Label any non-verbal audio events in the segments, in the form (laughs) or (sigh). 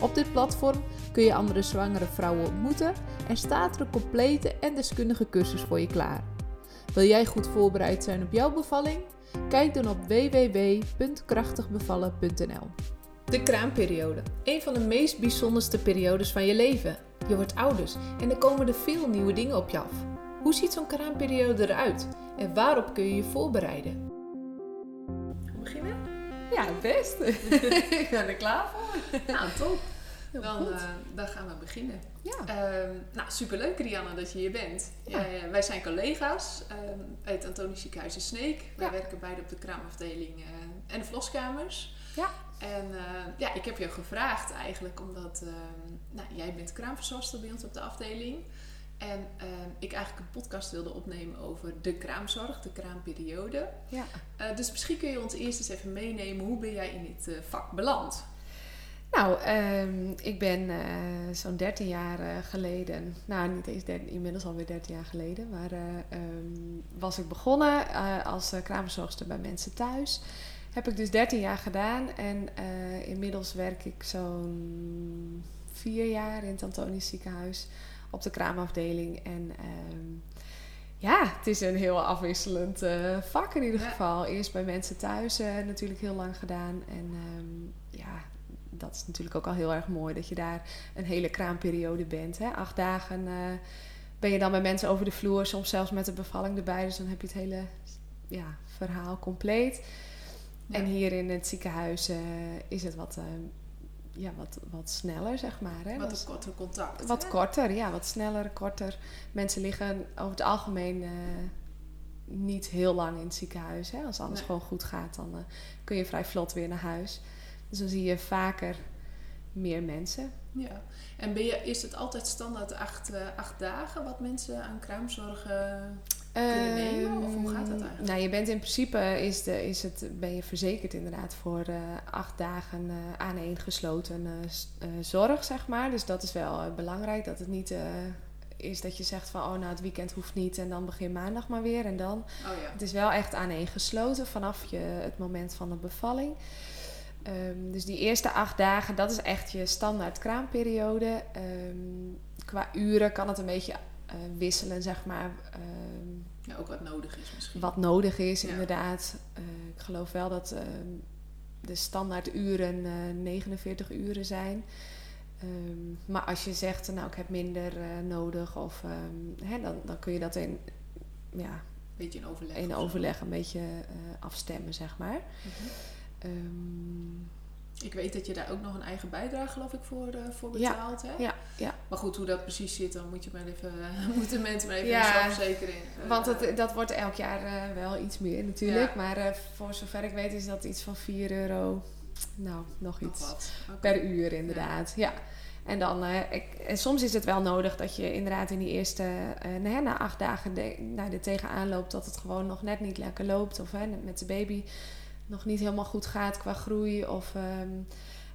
Op dit platform kun je andere zwangere vrouwen ontmoeten en staat er een complete en deskundige cursus voor je klaar. Wil jij goed voorbereid zijn op jouw bevalling? Kijk dan op www.krachtigbevallen.nl. De kraamperiode. Een van de meest bijzonderste periodes van je leven. Je wordt ouders en er komen er veel nieuwe dingen op je af. Hoe ziet zo'n kraamperiode eruit en waarop kun je je voorbereiden? Ja, best. (laughs) ik ben er klaar voor. Nou, top. Dan, uh, dan gaan we beginnen. Ja. Uh, nou, superleuk Rianne dat je hier bent. Ja. Jij, wij zijn collega's um, uit Antonisch Ziekenhuis in Sneek. Wij Ja. werken beide op de kraamafdeling uh, en de verloskamers. Ja. En eh, ja, ik heb je gevraagd eigenlijk omdat ehm, nou, jij bent kraamverzorgster bij ons op de afdeling. En ehm, ik eigenlijk een podcast wilde opnemen over de kraamzorg, de kraamperiode. Ja. Eh, dus misschien kun je ons eerst eens even meenemen. Hoe ben jij in dit eh, vak beland? Nou, ehm, ik ben eh, zo'n 13 jaar geleden, nou niet eens 13, inmiddels alweer 13 jaar geleden, maar eh, ehm, was ik begonnen als kraamverzorgster bij mensen thuis. Heb ik dus 13 jaar gedaan en inmiddels werk ik zo'n vier jaar in het Antonisch ziekenhuis op de kraamafdeling. En ehm, ja, het is een heel afwisselend eh, vak in ieder Ja. geval. Eerst bij mensen thuis eh, natuurlijk heel lang gedaan en ehm, ja, dat is natuurlijk ook al heel erg mooi dat je daar een hele kraamperiode bent. Hè? Acht dagen eh, ben je dan bij mensen over de vloer, soms zelfs met de bevalling erbij. Dus dan heb je het hele ja, verhaal compleet. Ja. En hier in het ziekenhuis is het wat, eh, ja, wat, wat sneller, zeg maar. Hè? Wat een korter contact. wat hè? korter, ja, wat sneller, korter. Mensen liggen over het algemeen eh, niet heel lang in het ziekenhuis. Hè? Als alles Nee. gewoon goed gaat, dan eh, kun je vrij vlot weer naar huis. Dus dan zie je vaker meer mensen. Ja. En ben je, is het altijd standaard acht, eh, acht dagen wat mensen aan kraamzorg kunnen nemen? Of hoe gaat dat eigenlijk? Nou, je bent in principe is de, is het, ben je verzekerd inderdaad voor eh, acht dagen eh aaneengesloten eh, zorg, zeg maar. Dus dat is wel belangrijk. Dat het niet is dat je zegt van oh nou het weekend hoeft niet en dan begin maandag maar weer en dan. Oh ja. Het is wel echt aaneengesloten vanaf je, het moment van de bevalling. Ehm, dus die eerste acht dagen, dat is echt je standaard kraamperiode. Ehm, qua uren kan het een beetje wisselen, zeg maar. Ehm, ja, ook wat nodig is misschien. wat nodig is, Ja. inderdaad. Eh, ik geloof wel dat ehm, de standaard uren eh 49 uren zijn. Ehm, maar als je zegt, nou ik heb minder eh, nodig, of, hè, dan, dan kun je dat in, ja, Beetje in overleg. in overleg een beetje eh, afstemmen, zeg maar. Mhm. Ik weet dat je daar ook nog een eigen bijdrage, geloof ik, voor, eh, voor Ja. betaalt. Hè? ja, ja. Maar goed, hoe dat precies zit, dan moet je maar even, (laughs) moeten mensen maar even Ja, ja, zelfverzekering. eh, Want dat, dat wordt elk jaar eh, wel iets meer natuurlijk. Ja. Maar voor zover ik weet is dat iets van 4 euro. Nou, nog iets. Per uur inderdaad, ja. En dan, ik, en soms is het wel nodig dat je inderdaad in die eerste, ja, na acht dagen de, nou, er tegenaan loopt dat het gewoon nog net niet lekker loopt. Of hè, met de baby nog niet helemaal goed gaat qua groei. Of ehm,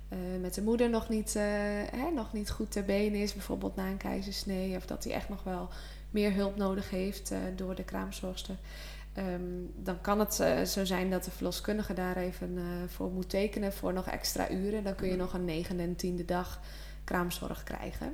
eh, met de moeder nog niet, eh, hè, nog niet goed ter been is, bijvoorbeeld na een keizersnee. Of dat hij echt nog wel meer hulp nodig heeft eh, door de kraamzorgster. Ehm, dan kan het zo zijn dat de verloskundige daar even voor moet tekenen voor nog extra uren. Dan kun je Mhm. nog een negende en tiende dag kraamzorg krijgen.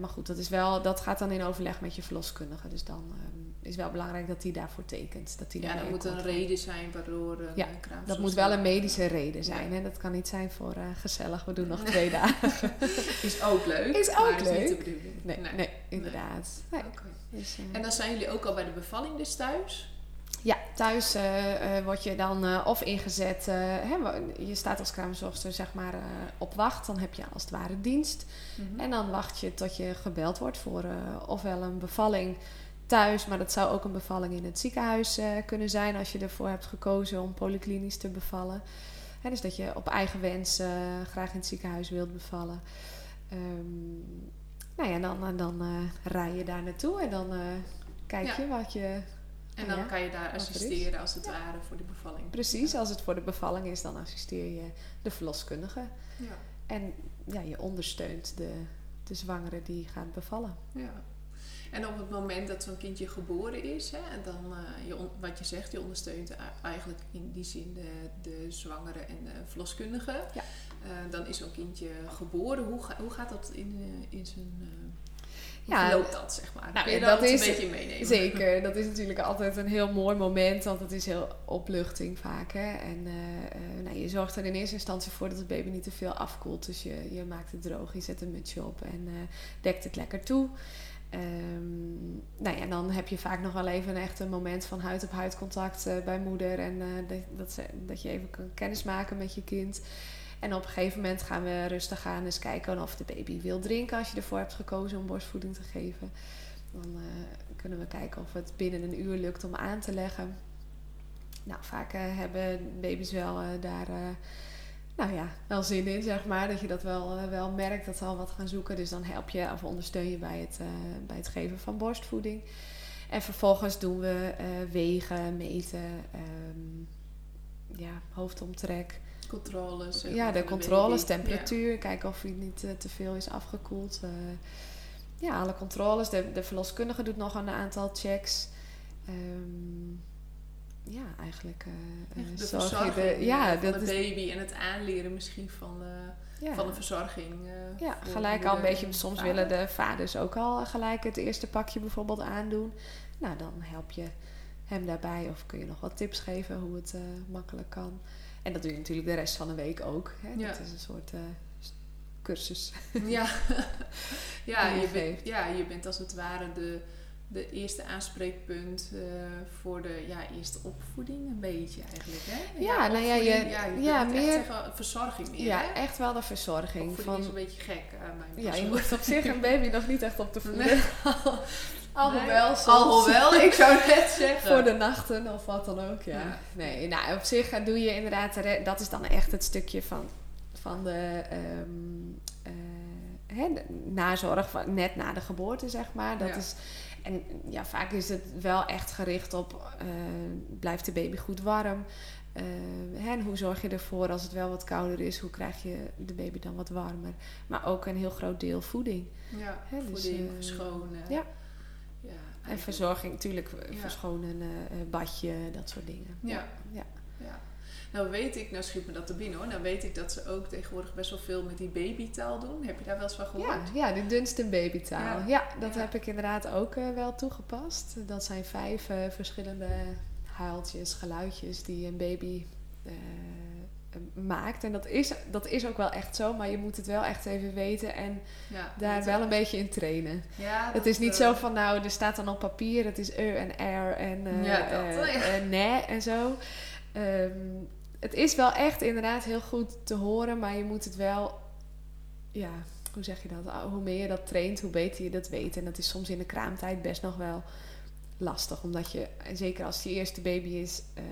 Maar goed, dat, is wel, dat gaat dan in overleg met je verloskundige. Dus dan ehm, is wel belangrijk dat die daarvoor tekent. Dat die Ja, dat moet een reden zijn waardoor een Ja, eh, Dat moet wel een medische reden zijn. Hè? Dat kan niet zijn voor eh, gezellig, we doen nog twee dagen. (laughs) Is ook leuk. Is ook Is niet leuk. de. Nee, nee, inderdaad. Nee. Oké. Dus, eh, En dan zijn jullie ook al bij de bevalling dus thuis? Ja, thuis eh, eh, word je dan eh, of ingezet. eh, hè, je staat als kraamzorgster zeg maar eh, op wacht. Dan heb je als het ware dienst. Mhm. En dan wacht je tot je gebeld wordt voor eh, ofwel een bevalling thuis. Maar dat zou ook een bevalling in het ziekenhuis eh, kunnen zijn. Als je ervoor hebt gekozen om polyklinisch te bevallen. Hè, dus dat je op eigen wens eh, graag in het ziekenhuis wilt bevallen. Ehm, nou ja, dan, dan eh, rij je daar naartoe. En dan kijk je wat je... En dan Ja, kan je daar er assisteren als het ware voor de bevalling. Precies, als het voor de bevalling is, dan assisteer je de verloskundige. Ja. En ja, je ondersteunt de, de zwangere die gaat bevallen. Ja. En op het moment dat zo'n kindje geboren is, hè, en dan, eh, je wat je zegt, je ondersteunt eigenlijk in die zin de, de zwangere en de verloskundige. Ja. Eh, dan is zo'n kindje geboren. Hoe, ga- hoe gaat dat in, eh, in zijn... hoe Ja, verloopt dat, zeg maar? nou, Kun je dat dat, is- een beetje meenemen? Zeker, dat is natuurlijk altijd een heel mooi moment, want het is heel opluchting vaak. Hè? En nou, je zorgt er in eerste instantie voor dat het baby niet te veel afkoelt. Dus je, je maakt het droog, je zet een mutsje op en dekt het lekker toe. Ehm, nou ja, dan heb je vaak nog wel even echt een moment van huid op huid contact eh, bij moeder. En eh, dat, dat, je even kan kennismaken met je kind. En op een gegeven moment gaan we rustig aan eens kijken of de baby wil drinken als je ervoor hebt gekozen om borstvoeding te geven. Dan eh, kunnen we kijken of het binnen een uur lukt om aan te leggen. Nou, vaak hebben baby's wel daar nou ja, wel zin in, zeg maar. Dat je dat wel, eh, wel merkt, dat ze al wat gaan zoeken. Dus dan help je of ondersteun je bij het, eh, bij het geven van borstvoeding. En vervolgens doen we eh, wegen, meten, ehm, ja, hoofdomtrek. Controles. zeg Ja, de controles, temperatuur, kijken of hij niet te veel is afgekoeld. ja, alle controles. De, de verloskundige doet nog een aantal checks. Ehm, ja, eigenlijk. eh, De zorg je verzorging de, ja, eh, van dat de is, baby en het aanleren misschien van, ja. van de verzorging. Ja, gelijk al een beetje. Soms vader. willen de vaders ook al gelijk het eerste pakje bijvoorbeeld aandoen. Nou, dan help je hem daarbij of kun je nog wat tips geven hoe het makkelijk kan. En dat doe je natuurlijk de rest van de week ook. Hè? Ja. Dat is een soort cursus. Ja, (laughs) ja, je bent, ja, je bent als het ware de, de eerste aanspreekpunt eh, voor de ja, eerste opvoeding, een beetje eigenlijk. Hè? Ja, nou ja, je- ja, je meer- zeggen, verzorging meer. Ja, hè? echt wel de verzorging. Opvoeding Van, is een beetje gek. eh, mijn ja, je hoeft op zich een baby nog niet echt op te voeden. Nee. (laughs) Alhoewel, Nee, soms. Alhoewel, ik zou net zeggen. Voor de nachten of wat dan ook, ja. Ja. Nee, nou, op zich eh, doe je inderdaad... Dat is dan echt het stukje van, van de... hè, de nazorg van, net na de geboorte, zeg maar. Dat is, en ja, vaak is het wel echt gericht op... eh, blijft de baby goed warm? Eh, en hoe zorg je ervoor als het wel wat kouder is? Hoe krijg je de baby dan wat warmer? Maar ook een heel groot deel voeding. Ja, dus, voeding, verschonen. ja. ja En verzorging, natuurlijk, Ja. verschonen, badje, dat soort dingen. Ja. Nou weet ik, nou schiet me dat te binnen hoor, nou weet ik dat ze ook tegenwoordig best wel veel met die babytaal doen. Heb je daar wel eens van Ja, gehoord? ja, de Dunstan babytaal. Ja, Ja. dat Ja. heb ik inderdaad ook eh, wel toegepast. Dat zijn vijf eh, verschillende huiltjes, geluidjes die een baby eh, maakt. En dat is, dat is ook wel echt zo, maar je moet het wel echt even weten en Ja, daar wel een beetje in trainen. Ja, Het is niet zo van, nou, er staat dan op papier, het is er en er en Ja, dat, ja. eh, nee en zo. Het is wel echt inderdaad heel goed te horen, maar je moet het wel, ja, hoe zeg je dat? Ah, Hoe meer je dat traint, hoe beter je dat weet. En dat is soms in de kraamtijd best nog wel lastig, omdat je, zeker als die eerste baby is, eh,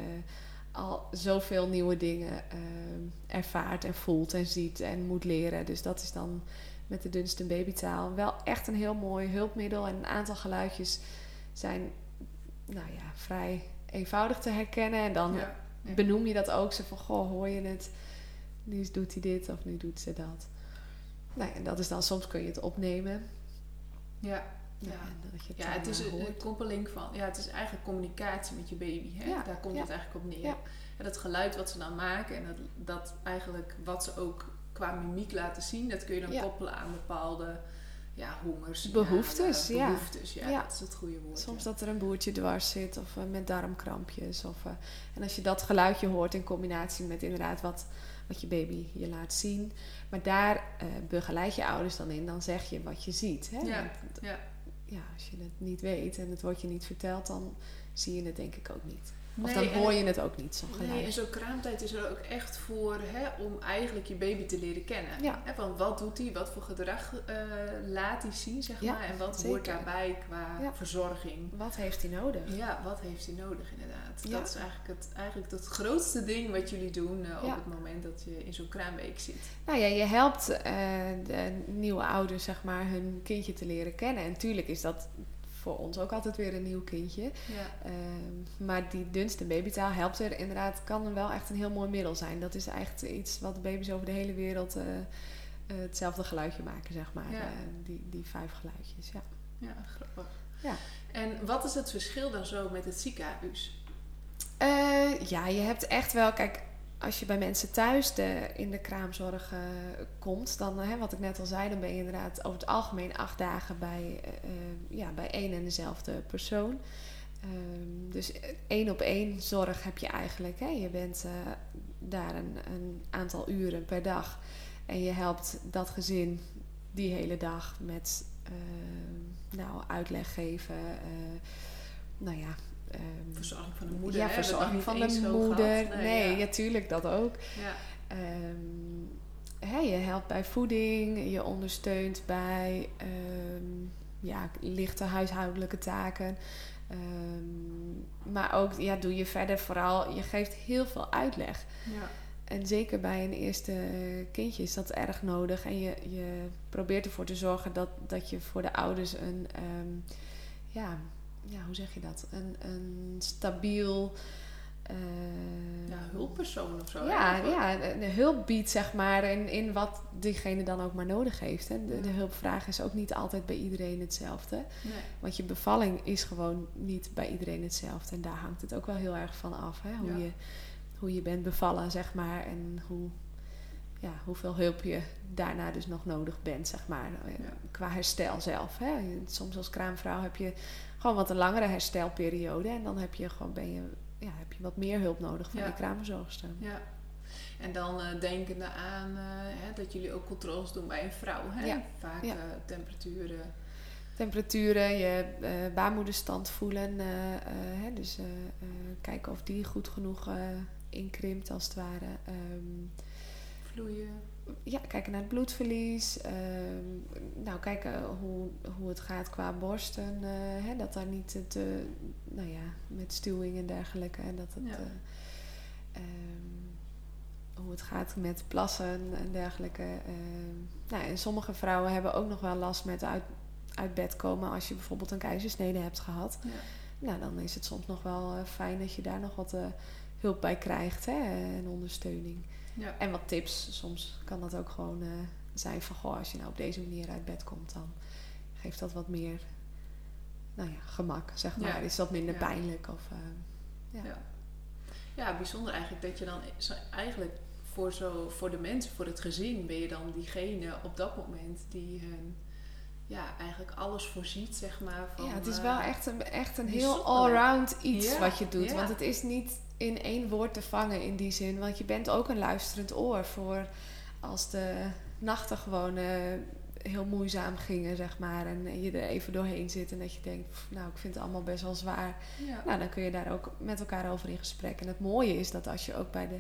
al zoveel nieuwe dingen eh, ervaart en voelt en ziet en moet leren. Dus dat is dan met de Dunstan babytaal wel echt een heel mooi hulpmiddel. En een aantal geluidjes zijn nou ja, vrij eenvoudig te herkennen. En dan. Benoem je dat ook. Zo van, goh, hoor je het? Nu doet hij dit of nu doet ze dat. Nou ja, en dat is dan, soms kun je het opnemen. ja. Ja, Ja. het Ja, het is een, koppeling van, ja, het is eigenlijk communicatie met je baby. Hè? Ja, Daar komt het eigenlijk op neer. En dat geluid wat ze dan maken en dat, dat eigenlijk wat ze ook qua mimiek laten zien, dat kun je dan koppelen aan bepaalde ja, hongers. Behoeftes, ja. Behoeftes, ja. Ja. Dat is het goede woord. Soms ja. dat er een boertje dwars zit of eh, met darmkrampjes. Of, eh, en als je dat geluidje hoort in combinatie met inderdaad wat, wat je baby je laat zien. Maar daar eh, begeleid je ouders dan in. Dan zeg je wat je ziet. Hè? Ja, Want, ja. ja, als je het niet weet en het wordt je niet verteld, dan zie je het denk ik ook niet. Of Nee, dan hoor je het ook niet, zo'n Nee, geluid. en zo'n kraamtijd is er ook echt voor hè, om eigenlijk je baby te leren kennen. Ja. Hè, van wat doet hij, wat voor gedrag eh, laat hij zien, zeg Ja, maar. En wat zeker. hoort daarbij qua Ja. verzorging. Wat heeft hij nodig? Ja, wat heeft hij nodig inderdaad. Dat is eigenlijk het, eigenlijk het grootste ding wat jullie doen eh, op het moment dat je in zo'n kraamweek zit. Nou ja, je helpt eh, de nieuwe ouders zeg maar hun kindje te leren kennen. En tuurlijk is dat voor ons ook altijd weer een nieuw kindje. Ja. Ehm, maar die dunste babytaal helpt er inderdaad, kan wel echt een heel mooi middel zijn. Dat is echt iets wat baby's over de hele wereld eh, eh, hetzelfde geluidje maken, zeg maar. Ja. Eh, die, die vijf geluidjes, ja. ja, grappig. Ja. En wat is het verschil dan zo met het ziekenhuis? Ja, je hebt echt wel, kijk, als je bij mensen thuis de, in de kraamzorg eh, komt, dan, wat ik net al zei, dan ben je inderdaad over het algemeen acht dagen bij, eh, eh, ja, bij één en dezelfde persoon. Ehm, dus één op één zorg heb je eigenlijk. Hè. Je bent daar een, een aantal uren per dag en je helpt dat gezin die hele dag met nou, uitleg geven. nou ja, ehm, Verzorging van de moeder. ja, hè? Verzorging van de moeder. gehad. nee, ja. ja. tuurlijk, dat ook. Ja. Ehm, hè, je helpt bij voeding, je ondersteunt bij ehm, ja, lichte huishoudelijke taken. Maar ook ja, doe je verder vooral, je geeft heel veel uitleg. Ja. En zeker bij een eerste kindje is dat erg nodig. En je, je probeert ervoor te zorgen dat, dat je voor de ouders een, ja, ja, hoe zeg je dat? Een, een stabiel. ja, hulppersoon of zo. ja, ja, een hulp biedt, zeg maar, in, in wat diegene dan ook maar nodig heeft. Hè. De, hulpvraag is ook niet altijd bij iedereen hetzelfde. Nee. Want je bevalling is gewoon niet bij iedereen hetzelfde. En daar hangt het ook wel heel erg van af. Hè? Hoe, Ja. je, hoe je bent bevallen, zeg maar. En hoe, ja, hoeveel hulp je daarna dus nog nodig bent, zeg maar. eh, Ja. Qua herstel zelf. Hè? Soms als kraamvrouw heb je gewoon wat een langere herstelperiode. En dan heb je gewoon, ben je, ja, heb je wat meer hulp nodig van Ja. die kraamverzorgster. Ja. En dan eh, denkende aan eh, hè, dat jullie ook controles doen bij een vrouw. Hè? Ja. Vaak Ja. eh, temperaturen. Temperaturen, je baarmoederstand voelen. hè, dus kijken of die goed genoeg inkrimpt als het ware. Ehm, Vloeien. Ja, kijken naar het bloedverlies. ehm, nou, kijken hoe, hoe het gaat qua borsten. eh, hè, dat daar niet te, nou ja, met stuwing en dergelijke. En dat het, Ja. eh, ehm, hoe het gaat met plassen en dergelijke. ehm. nou, en sommige vrouwen hebben ook nog wel last met uit, uit bed komen als je bijvoorbeeld een keizersnede hebt gehad. Ja. Nou, dan is het soms nog wel eh, fijn dat je daar nog wat hulp bij krijgt hè, en ondersteuning. Ja. En wat tips. Soms kan dat ook gewoon eh, zijn van... Goh, als je nou op deze manier uit bed komt... dan geeft dat wat meer nou ja, gemak, zeg maar. Ja. Is dat minder Ja. pijnlijk? Of, eh, ja. Ja. ja, bijzonder eigenlijk dat je dan eigenlijk voor, zo, voor de mensen, voor het gezin, ben je dan diegene op dat moment die hun, ja, eigenlijk alles voorziet, zeg maar. Van, ja, het is eh, wel echt een, echt een heel allround iets Ja, wat je doet. ja. Want het is niet in één woord te vangen in die zin. Want je bent ook een luisterend oor voor als de nachten gewoon eh, heel moeizaam gingen, zeg maar. En je er even doorheen zit en dat je denkt, pff, nou, ik vind het allemaal best wel zwaar. Ja. Nou, dan kun je daar ook met elkaar over in gesprek. En het mooie is dat als je ook bij de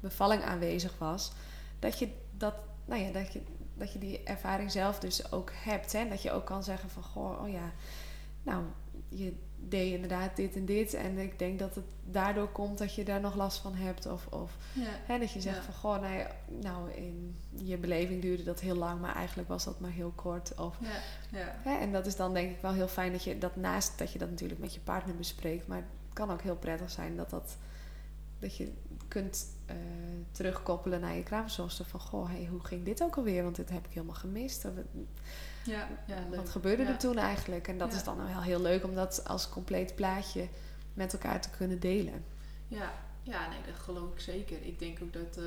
bevalling aanwezig was, dat je, dat, nou ja, dat je, dat je die ervaring zelf dus ook hebt. Hè? En dat je ook kan zeggen van, goh, oh ja, nou, je deed inderdaad dit en dit. En ik denk dat het daardoor komt dat je daar nog last van hebt. Of, of Ja. hè, dat je zegt Ja. van, goh, nou, nou, in je beleving duurde dat heel lang, maar eigenlijk was dat maar heel kort. Of Ja. Ja. Hè, en dat is dan denk ik wel heel fijn dat je dat naast dat je dat natuurlijk met je partner bespreekt. Maar het kan ook heel prettig zijn dat, dat, dat je kunt eh, terugkoppelen naar je kraamverzorgster. Van goh, hey, hoe ging dit ook alweer? Want dit heb ik helemaal gemist. Of, Ja. Ja, leuk. wat gebeurde Ja. er toen eigenlijk? En dat Ja. is dan wel heel leuk om dat als compleet plaatje met elkaar te kunnen delen. Ja, ja, nee, dat geloof ik zeker. Ik denk ook dat, eh,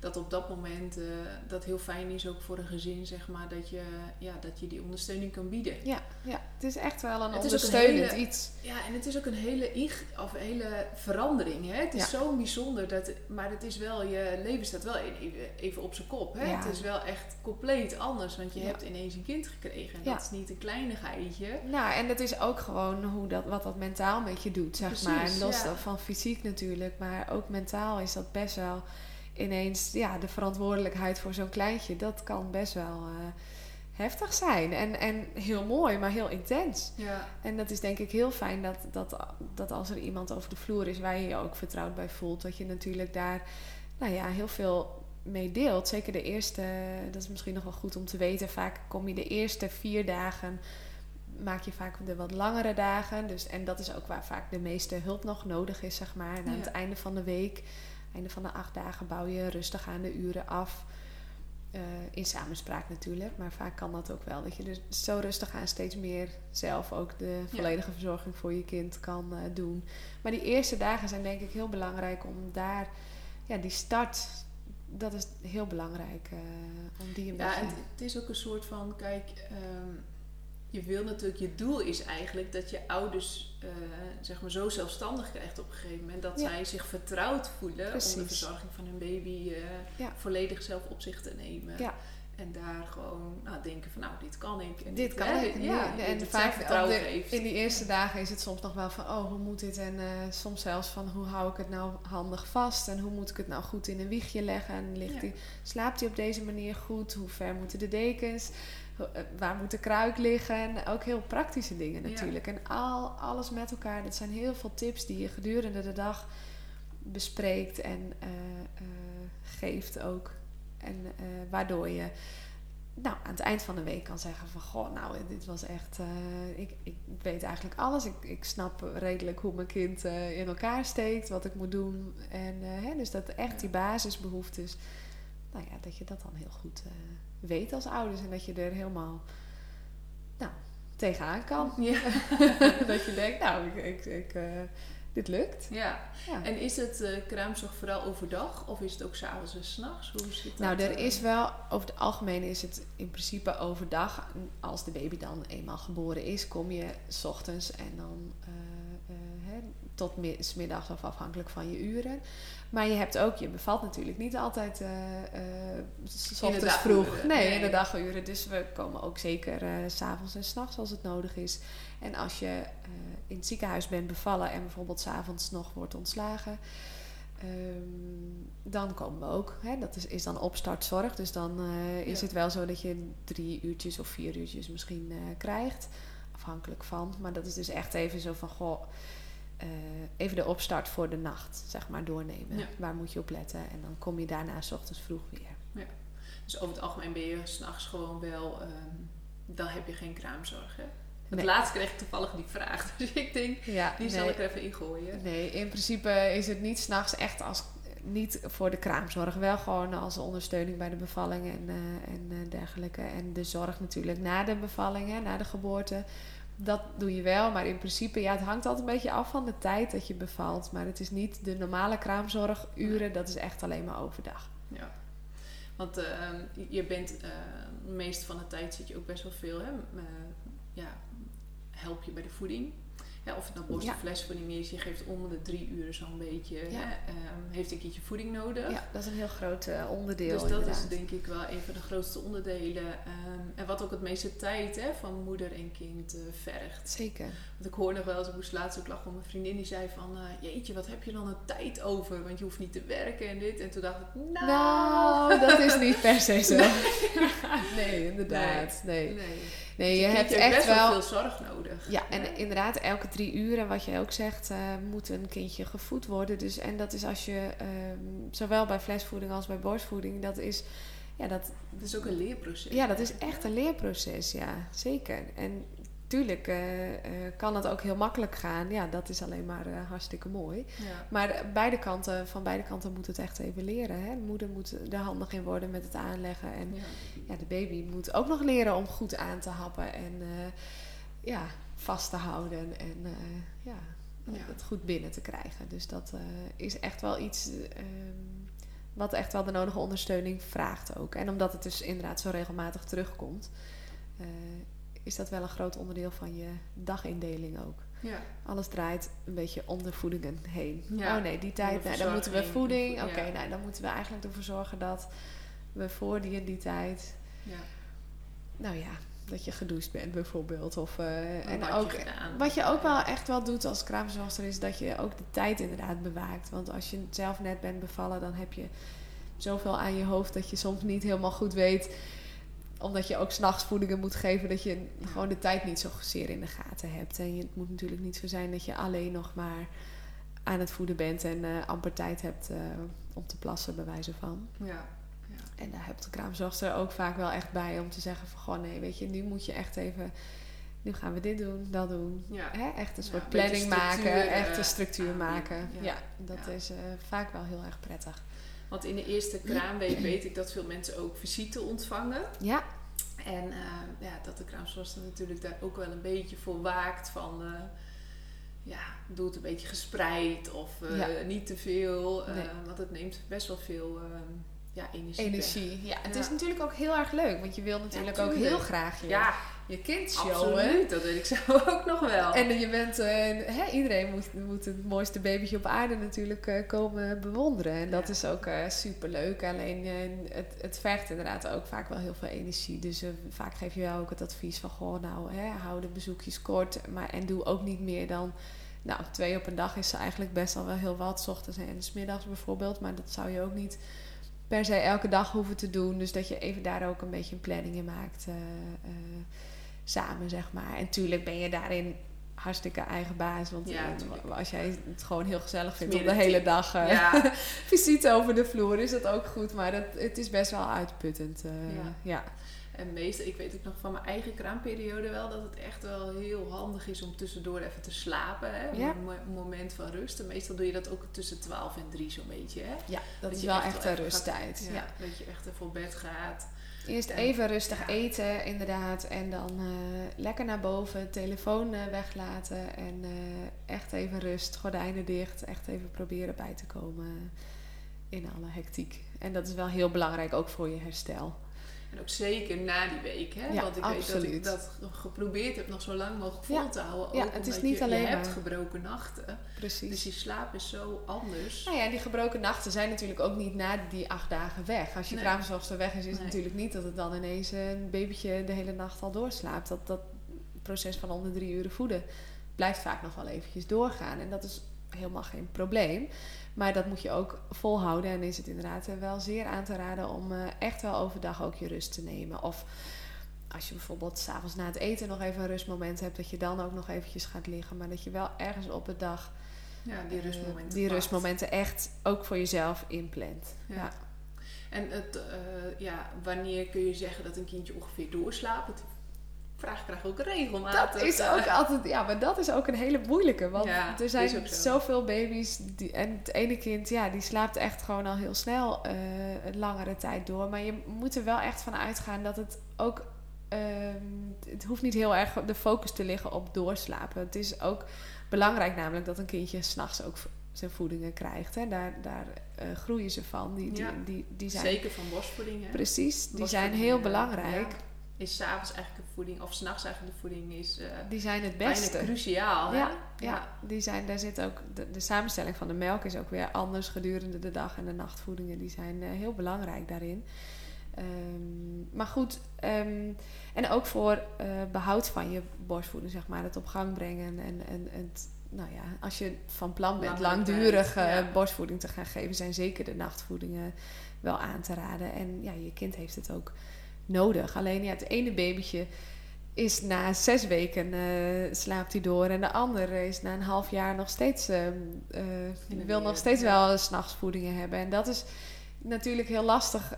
dat op dat moment eh, dat heel fijn is ook voor een gezin, zeg maar, dat je, ja, dat je die ondersteuning kan bieden. Ja, ja, het is echt wel een Het ondersteunend hele- iets. Ja, en het is ook een hele, of een hele verandering. Hè? Het is Ja. zo bijzonder, dat, maar het is wel, je leven staat wel even, even op zijn kop. Hè? Ja. Het is wel echt compleet anders, want je Ja. hebt ineens een kind gekregen. En dat is niet een kleinigheidje. Nou, en dat is ook gewoon hoe dat, wat dat mentaal met je doet, zeg Precies, maar. En los van fysiek natuurlijk, maar ook mentaal is dat best wel ineens, ja, de verantwoordelijkheid voor zo'n kleintje, dat kan best wel eh, heftig zijn. En, en heel mooi, maar heel intens. Ja, En dat is denk ik heel fijn dat, dat, dat als er iemand over de vloer is waar je je ook vertrouwd bij voelt, dat je natuurlijk daar, nou ja, heel veel mee deelt. Zeker de eerste, dat is misschien nog wel goed om te weten, vaak kom je de eerste vier dagen maak je vaak de wat langere dagen. Dus, en dat is ook waar vaak de meeste hulp nog nodig is, zeg maar. En aan Ja. het einde van de week, einde van de acht dagen, bouw je rustig aan de uren af. Eh, in samenspraak natuurlijk, maar vaak kan dat ook wel. Dat je dus zo rustig aan steeds meer zelf ook de Ja. volledige verzorging voor je kind kan eh, doen. Maar die eerste dagen zijn denk ik heel belangrijk om daar, ja, die start, dat is heel belangrijk. eh, om die een Ja, beetje... het, het is ook een soort van, kijk, ehm, je wil natuurlijk, je doel is eigenlijk dat je ouders eh, zeg maar zo zelfstandig krijgt op een gegeven moment. Dat Ja. zij zich vertrouwd voelen om de verzorging van hun baby eh, Ja. volledig zelf op zich te nemen. Ja. En daar gewoon nou, denken van, nou, dit kan ik. En Dit kan hè, ik. Ja, en vaak zelfvertrouwen op de- geeft. in die eerste dagen is het soms nog wel van, oh, hoe moet dit? En eh, soms zelfs van, hoe hou ik het nou handig vast? En hoe moet ik het nou goed in een wiegje leggen? En ligt die, slaapt hij op deze manier goed? Hoe ver moeten de dekens? Eh, Waar moet de kruik liggen? En ook heel praktische dingen Ja. natuurlijk. En al, alles met elkaar. Dat zijn heel veel tips die je gedurende de dag bespreekt en eh, eh, geeft ook. En waardoor je nou, aan het eind van de week kan zeggen van... Goh, nou, dit was echt... ik, ik weet eigenlijk alles. Ik, ik snap redelijk hoe mijn kind in elkaar steekt. Wat ik moet doen. En hè, dus dat echt die basisbehoeftes... Nou ja, dat je dat dan heel goed weet als ouders. En dat je er helemaal... Nou, tegenaan kan. (laughs) Ja. (laughs) dat je denkt, nou, ik, ik, ik, eh, dit lukt. ja. Ja. En is het eh kraamzorg vooral overdag of is het ook s'avonds en s'nachts? Hoe zit dat? Nou, er eh? is wel, over het algemeen is het in principe overdag. Als de baby dan eenmaal geboren is, kom je s ochtends en dan hè, tot mi- 's middags of afhankelijk van je uren. Maar je hebt ook, je bevalt natuurlijk niet altijd de ochtends vroeg. Nee, nee. in de daguren. Dus we komen ook zeker eh, s s'avonds en s'nachts als het nodig is. En als je in het ziekenhuis bent bevallen en bijvoorbeeld s'avonds nog wordt ontslagen, ehm, dan komen we ook. Hè? Dat is, is dan opstartzorg. Dus dan is Ja. het wel zo dat je drie uurtjes of vier uurtjes misschien krijgt. Afhankelijk van. Maar dat is dus echt even zo van, goh, eh, even de opstart voor de nacht, zeg maar, doornemen. Ja. Waar moet je op letten? En dan kom je daarna s ochtends vroeg weer. Dus over het algemeen ben je s'nachts gewoon wel, ehm, dan heb je geen kraamzorg. Hè? Het Nee. laatst kreeg ik toevallig die vraag, (laughs) dus ik denk, Ja, die zal nee. ik er even ingooien. Nee, in principe is het niet s'nachts echt als niet voor de kraamzorg. Wel gewoon als ondersteuning bij de bevalling en, eh, en eh, dergelijke. En de zorg natuurlijk na de bevalling, hè, na de geboorte. Dat doe je wel, maar in principe, ja, het hangt altijd een beetje af van de tijd dat je bevalt. Maar het is niet de normale kraamzorguren, dat is echt alleen maar overdag. Ja. Want ehm, je bent, de meeste van de tijd zit je ook best wel veel, hè? eh, ja, help je bij de voeding. Ja, of het nou flesvoeding is, je geeft om de drie uur zo'n beetje, hè? Ehm, heeft een keertje voeding nodig. Ja, dat is een heel groot eh, onderdeel. Dus dat inderdaad. is denk ik wel een van de grootste onderdelen. ehm, en wat ook het meeste tijd hè, van moeder en kind eh, vergt. Zeker. Want ik hoor nog wel eens, ik moest laatst ook lachen om mijn vriendin die zei van... eh, jeetje, wat heb je dan een tijd over? Want je hoeft niet te werken en dit. En toen dacht ik, nou... Nou, dat is niet per se zo. (laughs) nee, inderdaad. Nee, Nee. nee Dus je hebt echt best wel... veel zorg nodig. Ja, en inderdaad, elke drie uur, en wat je ook zegt, eh, moet een kindje gevoed worden. Dus, en dat is als je, ehm, zowel bij flesvoeding als bij borstvoeding, dat is, ja, dat, Het is ook een leerproces. ja, dat is echt een leerproces, ja, zeker. En tuurlijk eh, eh, kan het ook heel makkelijk gaan. Ja, dat is alleen maar eh, hartstikke mooi. Ja. Maar beide kanten, van beide kanten moet het echt even leren. Hè? De moeder moet er handig in worden met het aanleggen. En Ja. ja, de baby moet ook nog leren om goed aan te happen en ja, vast te houden en ja, Ja. het goed binnen te krijgen. Dus dat is echt wel iets eh, wat echt wel de nodige ondersteuning vraagt ook. En omdat het dus inderdaad zo regelmatig terugkomt, is dat wel een groot onderdeel van je dagindeling ook. Ja. Alles draait een beetje om de voedingen heen. Ja, oh nee, die tijd, nou, dan moeten we voeding. vo- Oké, nou, dan moeten we eigenlijk ervoor zorgen dat we voor die en die tijd ja. nou ja, dat je gedoucht bent bijvoorbeeld. Of, eh, en Wat je ook, gedaan wat je ook wel echt wel doet als kraamzorgster is dat je ook de tijd inderdaad bewaakt. Want als je zelf net bent bevallen, dan heb je zoveel aan je hoofd dat je soms niet helemaal goed weet. Omdat je ook s'nachts voedingen moet geven, dat je gewoon de tijd niet zo zeer in de gaten hebt. En je, het moet natuurlijk niet zo zijn dat je alleen nog maar aan het voeden bent en eh, amper tijd hebt eh, om te plassen, bij wijze van. Ja. En daar hebt de kraamzorgster ook vaak wel echt bij om te zeggen van... Goh, nee, weet je, nu moet je echt even nu gaan we dit doen, dat doen. Ja. Hè? Echt een Ja, soort planning maken, structuur, echt eh, een structuur aanbieden. maken. Ja, Ja. dat Ja. is eh, vaak wel heel erg prettig. Want in de eerste kraamweek (clears throat) weet ik dat veel mensen ook visite ontvangen. Ja, En eh, ja, dat de kraamzorgster natuurlijk daar ook wel een beetje voor waakt van... eh, ja, doe het een beetje gespreid of eh, Ja. niet te veel. Nee. want het neemt best wel veel ja, energie, energie. Ja, het Ja. is natuurlijk ook heel erg leuk, want je wil natuurlijk ook heel graag je, Ja, je kind showen. absoluut. Dat weet ik (laughs) zelf ook nog wel. En je bent, eh, hè, iedereen moet, moet het mooiste babytje op aarde natuurlijk eh, komen bewonderen. En dat Ja. is ook eh super leuk. Alleen het, het vergt inderdaad ook vaak wel heel veel energie. Dus vaak geef je wel ook het advies van: goh, nou, hè, hou de bezoekjes kort. Maar, en doe ook niet meer dan. Nou, twee op een dag is eigenlijk best al wel heel wat. 's ochtends en 's middags bijvoorbeeld. Maar dat zou je ook niet per se elke dag hoeven te doen. Dus dat je even daar ook een beetje een planning in maakt. Samen, zeg maar. En tuurlijk ben je daarin hartstikke eigen baas. Want Ja, eh, als jij het gewoon heel gezellig vindt om de hele tip. dag eh, ja, (laughs) visite over de vloer, is dat ook goed. Maar het, het is best wel uitputtend. eh, Ja. ja. en meestal, ik weet ook nog van mijn eigen kraamperiode wel, dat het echt wel heel handig is om tussendoor even te slapen. Hè? Ja. Een mo- moment van rust. En meestal doe je dat ook tussen 12 en 3 zo'n beetje. Hè? Ja, dat, is wel echt een gaat- rusttijd. Ja, Ja. Dat je echt even op bed gaat. Eerst En- even rustig eten, inderdaad. En dan eh, lekker naar boven, telefoon eh, weglaten. En eh, echt even rust, gordijnen dicht. Echt even proberen bij te komen in alle hectiek. En dat is wel heel belangrijk, ook voor je herstel. En ook zeker na die week. Hè? Ja, Want ik weet dat ik dat geprobeerd heb nog zo lang mogelijk vol Ja. te houden. Ook Ja, het is niet je, alleen je hebt gebroken nachten. Precies. Dus je slaap is zo anders. Nou ja, en die gebroken nachten zijn natuurlijk ook niet na die acht dagen weg. Als je Nee. kraamzorgster weg is, is het Nee. natuurlijk niet dat het dan ineens een babytje de hele nacht al doorslaapt. Dat, dat proces van om de drie uren voeden blijft vaak nog wel eventjes doorgaan. En dat is helemaal geen probleem. Maar dat moet je ook volhouden. En is het inderdaad eh, wel zeer aan te raden om eh, echt wel overdag ook je rust te nemen. Of als je bijvoorbeeld s'avonds na het eten nog even een rustmoment hebt, dat je dan ook nog eventjes gaat liggen. Maar dat je wel ergens op de dag Ja, die eh, rustmomenten. die rustmomenten echt ook voor jezelf inplant. Ja. Ja. En het, ja, wanneer kun je zeggen dat een kindje ongeveer doorslaapt? Vraag krijg ook regelmatig. Dat is eh, ook altijd, ja, maar dat is ook een hele moeilijke. Want Ja, er zijn zo. zoveel baby's die, en het ene kind, ja, die slaapt echt gewoon al heel snel eh, een langere tijd door. Maar je moet er wel echt van uitgaan dat het ook, ehm, het hoeft niet heel erg de focus te liggen op doorslapen. Het is ook belangrijk namelijk dat een kindje s'nachts ook zijn voedingen krijgt. Hè. Daar, daar eh, groeien ze van. Die, die, Ja. die, die zijn Zeker van borstvoeding. Hè? Precies, die zijn heel belangrijk. ja, is s'avonds eigenlijk de voeding, of s'nachts eigenlijk de voeding, is eh Die zijn het beste. cruciaal. Hè? Ja, ja, die zijn, daar zit ook, de, de samenstelling van de melk is ook weer anders gedurende de dag. En de nachtvoedingen die zijn eh, heel belangrijk daarin. Ehm, maar goed, ehm, en ook voor eh, behoud van je borstvoeding, zeg maar, het op gang brengen. En, en, en nou ja, als je van plan bent ja. borstvoeding te gaan geven, zijn zeker de nachtvoedingen wel aan te raden. En ja, je kind heeft het ook nodig. Alleen ja, het ene babytje is na zes weken eh, slaapt hij door. En de andere is na een half jaar nog steeds, de wil nog steeds wel s'nachtsvoedingen hebben. En dat is natuurlijk heel lastig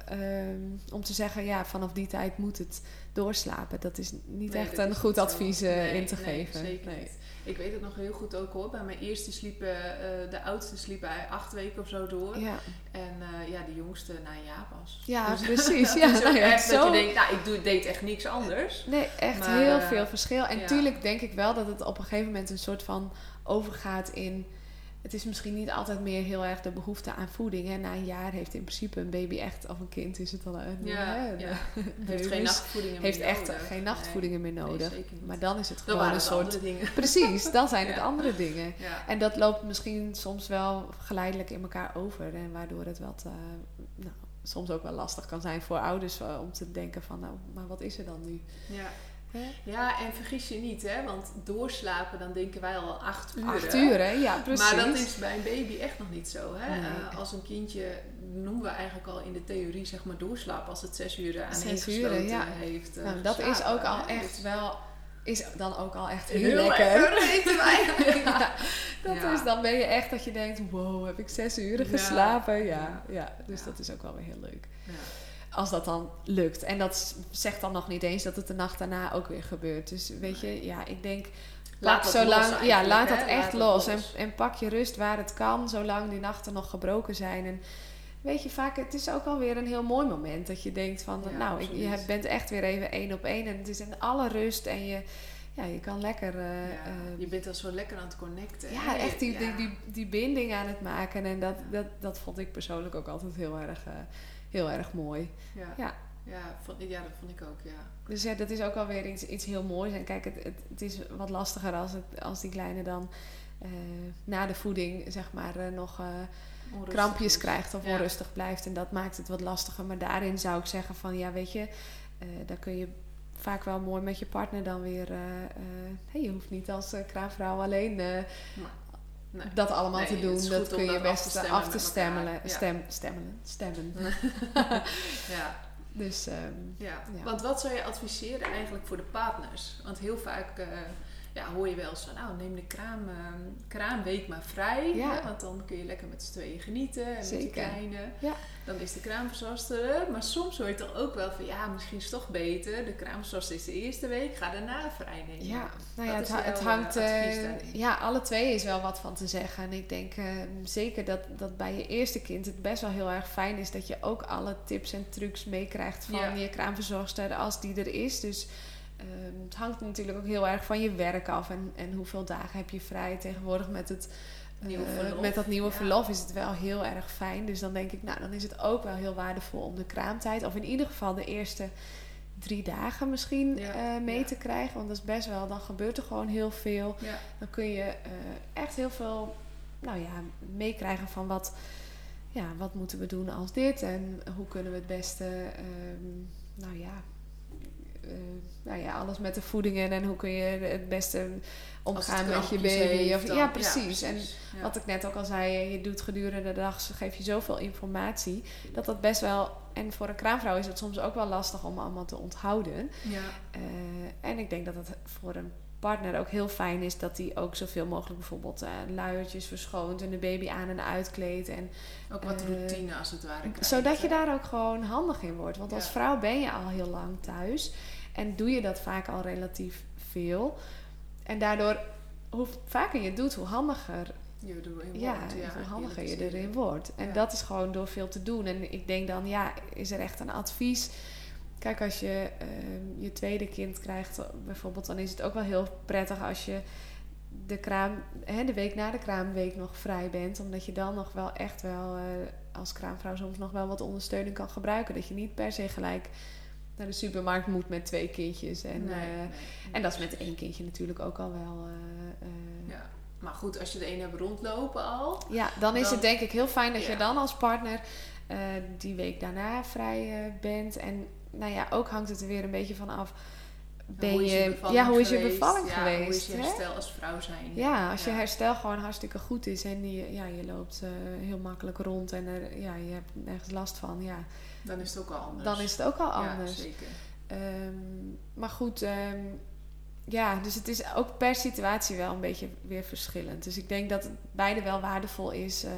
om te zeggen, ja, vanaf die tijd moet het doorslapen. Dat is niet Nee, echt een goed advies Nee, in te nee, geven. Zeker Nee. Ik weet het nog heel goed ook hoor. Bij mijn eerste sliepen, eh, de oudste sliep bij acht weken of zo door. Ja, En eh, ja, de jongste na een jaar pas. ja Dus- (laughs) precies. dat Ja, nou ja, echt dat zo- je denkt, nou ik doe, deed echt niks anders. Nee, echt Maar, heel eh, veel verschil. En ja. tuurlijk denk ik wel dat het op een gegeven moment een soort van overgaat in. Het is misschien niet altijd meer heel erg de behoefte aan voeding. Hè. Na een jaar heeft in principe een baby echt, of een kind is het al een. Ja, hè, ja. Heeft geen (laughs) nachtvoedingen heeft meer echt nodig. geen nachtvoedingen meer nodig. nee, maar dan is het gewoon een soort. andere dingen. Precies, dan zijn (laughs) het andere dingen. Ja. En dat loopt misschien soms wel geleidelijk in elkaar over. En waardoor het wat, eh, nou, soms ook wel lastig kan zijn voor ouders eh, om te denken van, nou, maar wat is er dan nu? Ja. Ja, en vergis je niet, hè? want doorslapen, dan denken wij al acht uur. Acht hè? uur, hè? Ja, precies. Maar dat is bij een baby echt nog niet zo. Hè? Nee. Eh, als een kindje, noemen we eigenlijk al in de theorie, zeg maar doorslapen als het zes uur aan Zes gesloten ja. heeft. eh, Nou, dat is ook al hè. echt Dus wel, is dan ook al echt heel, heel, lekker. (laughs) (laughs) Ja, dat Ja. is, dan ben je echt dat je denkt, wow, heb ik zes uur Ja. geslapen? Ja, ja. Dus dat is ook wel weer heel leuk. Als dat dan lukt. En dat zegt dan nog niet eens dat het de nacht daarna ook weer gebeurt. Dus weet je, ja, ik denk. Laat Pak dat los ja, laat hè? dat echt Laat los. En, en pak je rust waar het kan, zolang die nachten nog gebroken zijn. En weet je, vaak, het is ook alweer een heel mooi moment dat je denkt van, Ja, nou, ik, je bent echt weer even één op één. En het is in alle rust en je, ja, je kan lekker. eh, Ja, eh, je bent al zo lekker aan het connecten. ja, hè? echt die, die, Ja. die, die binding aan het maken. En dat, dat, dat vond ik persoonlijk ook altijd heel erg, eh, heel erg mooi. Ja, Ja. ja. vond, ja, dat vond ik ook, ja. Dus ja, dat is ook alweer iets, iets heel moois. En kijk, het, het, het is wat lastiger als, het, als die kleine dan eh, na de voeding zeg maar eh, nog eh, krampjes krijgt of Ja. onrustig blijft. En dat maakt het wat lastiger. Maar daarin zou ik zeggen van ja, weet je, eh daar kun je vaak wel mooi met je partner dan weer. eh, eh, hey, je hoeft niet als eh, kraamvrouw alleen eh, Nee. dat allemaal Nee, te doen. Dat kun je dat af best te stemmen af te stemmelen. Stem, stemmelen. Stemmen. (laughs) Ja, Dus ehm, ja. Ja. Want wat zou je adviseren eigenlijk voor de partners? Want heel vaak eh, ja, hoor je wel van, nou neem de kraam, eh, kraamweek maar vrij. Ja. Hè? Want dan kun je lekker met z'n tweeën genieten en met je kleine. Ja. Dan is de kraamverzorgster er. Maar soms hoor je toch ook wel van, ja misschien is het toch beter. De kraamverzorgster is de eerste week, ga daarna vrij nemen. Ja, nou ja, het, jouw, hangt. eh, eh, ja, alle twee is wel wat van te zeggen. En ik denk eh, zeker dat, dat bij je eerste kind het best wel heel erg fijn is dat je ook alle tips en trucs meekrijgt van Ja. je kraamverzorgster als die er is. Dus ehm, het hangt natuurlijk ook heel erg van je werk af en, en hoeveel dagen heb je vrij. Tegenwoordig met het. Nieuwe eh, verlof. met dat nieuwe verlof is het wel heel erg fijn. Dus dan denk ik, nou, dan is het ook wel heel waardevol om de kraamtijd, of in ieder geval de eerste drie dagen misschien Ja, eh, mee ja. te krijgen. Want dat is best wel, dan gebeurt er gewoon heel veel. Ja. Dan kun je eh, echt heel veel nou ja, meekrijgen van wat, ja, wat moeten we doen als dit en hoe kunnen we het beste, ehm, nou ja. nou ja, alles met de voedingen en hoe kun je het beste omgaan met je baby. heeft, of, dan- ja, precies. En Ja. wat ik net ook al zei, je doet gedurende de dag, ze geef je zoveel informatie, dat dat best wel, en voor een kraamvrouw is het soms ook wel lastig om allemaal te onthouden. ja. Eh, en ik denk dat het voor een partner ook heel fijn is dat hij ook zoveel mogelijk bijvoorbeeld eh, luiertjes verschoont en de baby aan en uitkleedt. En, Ook wat Eh, routine als het ware. krijgt, zodat je daar ook gewoon handig in wordt. Want als vrouw ben je al heel lang thuis en doe je dat vaak al relatief veel. En daardoor, hoe vaker je het doet, hoe handiger je erin ja, wordt. hoe handiger je erin wordt. En Ja. dat is gewoon door veel te doen. En ik denk dan, ja, is er echt een advies? Kijk, als je ehm, je tweede kind krijgt, bijvoorbeeld, dan is het ook wel heel prettig als je de, kraam, hè, de week na de kraamweek nog vrij bent. Omdat je dan nog wel echt wel eh, als kraamvrouw soms nog wel wat ondersteuning kan gebruiken. Dat je niet per se gelijk naar de supermarkt moet met twee kindjes. En, Nee, eh, nee, en dat is met één kindje natuurlijk ook al wel. eh, eh, Ja. Maar goed, als je de een hebt rondlopen al. ja, dan is Dan- het denk ik heel fijn dat je dan als partner die week daarna vrij bent. En nou ja, ook hangt het er weer een beetje van af. Ben hoe je, ja, hoe is je bevalling Ja, geweest? Hoe is je hè? herstel als vrouw zijn? Ja, als je herstel gewoon hartstikke goed is en je, ja, je loopt heel makkelijk rond en er, ja, je hebt nergens last van, ja, Dan is het ook al anders. dan is het ook al anders. Ja, zeker. Ehm, maar goed, ehm, ja, dus het is ook per situatie wel een beetje weer verschillend. Dus ik denk dat het beide wel waardevol is. eh,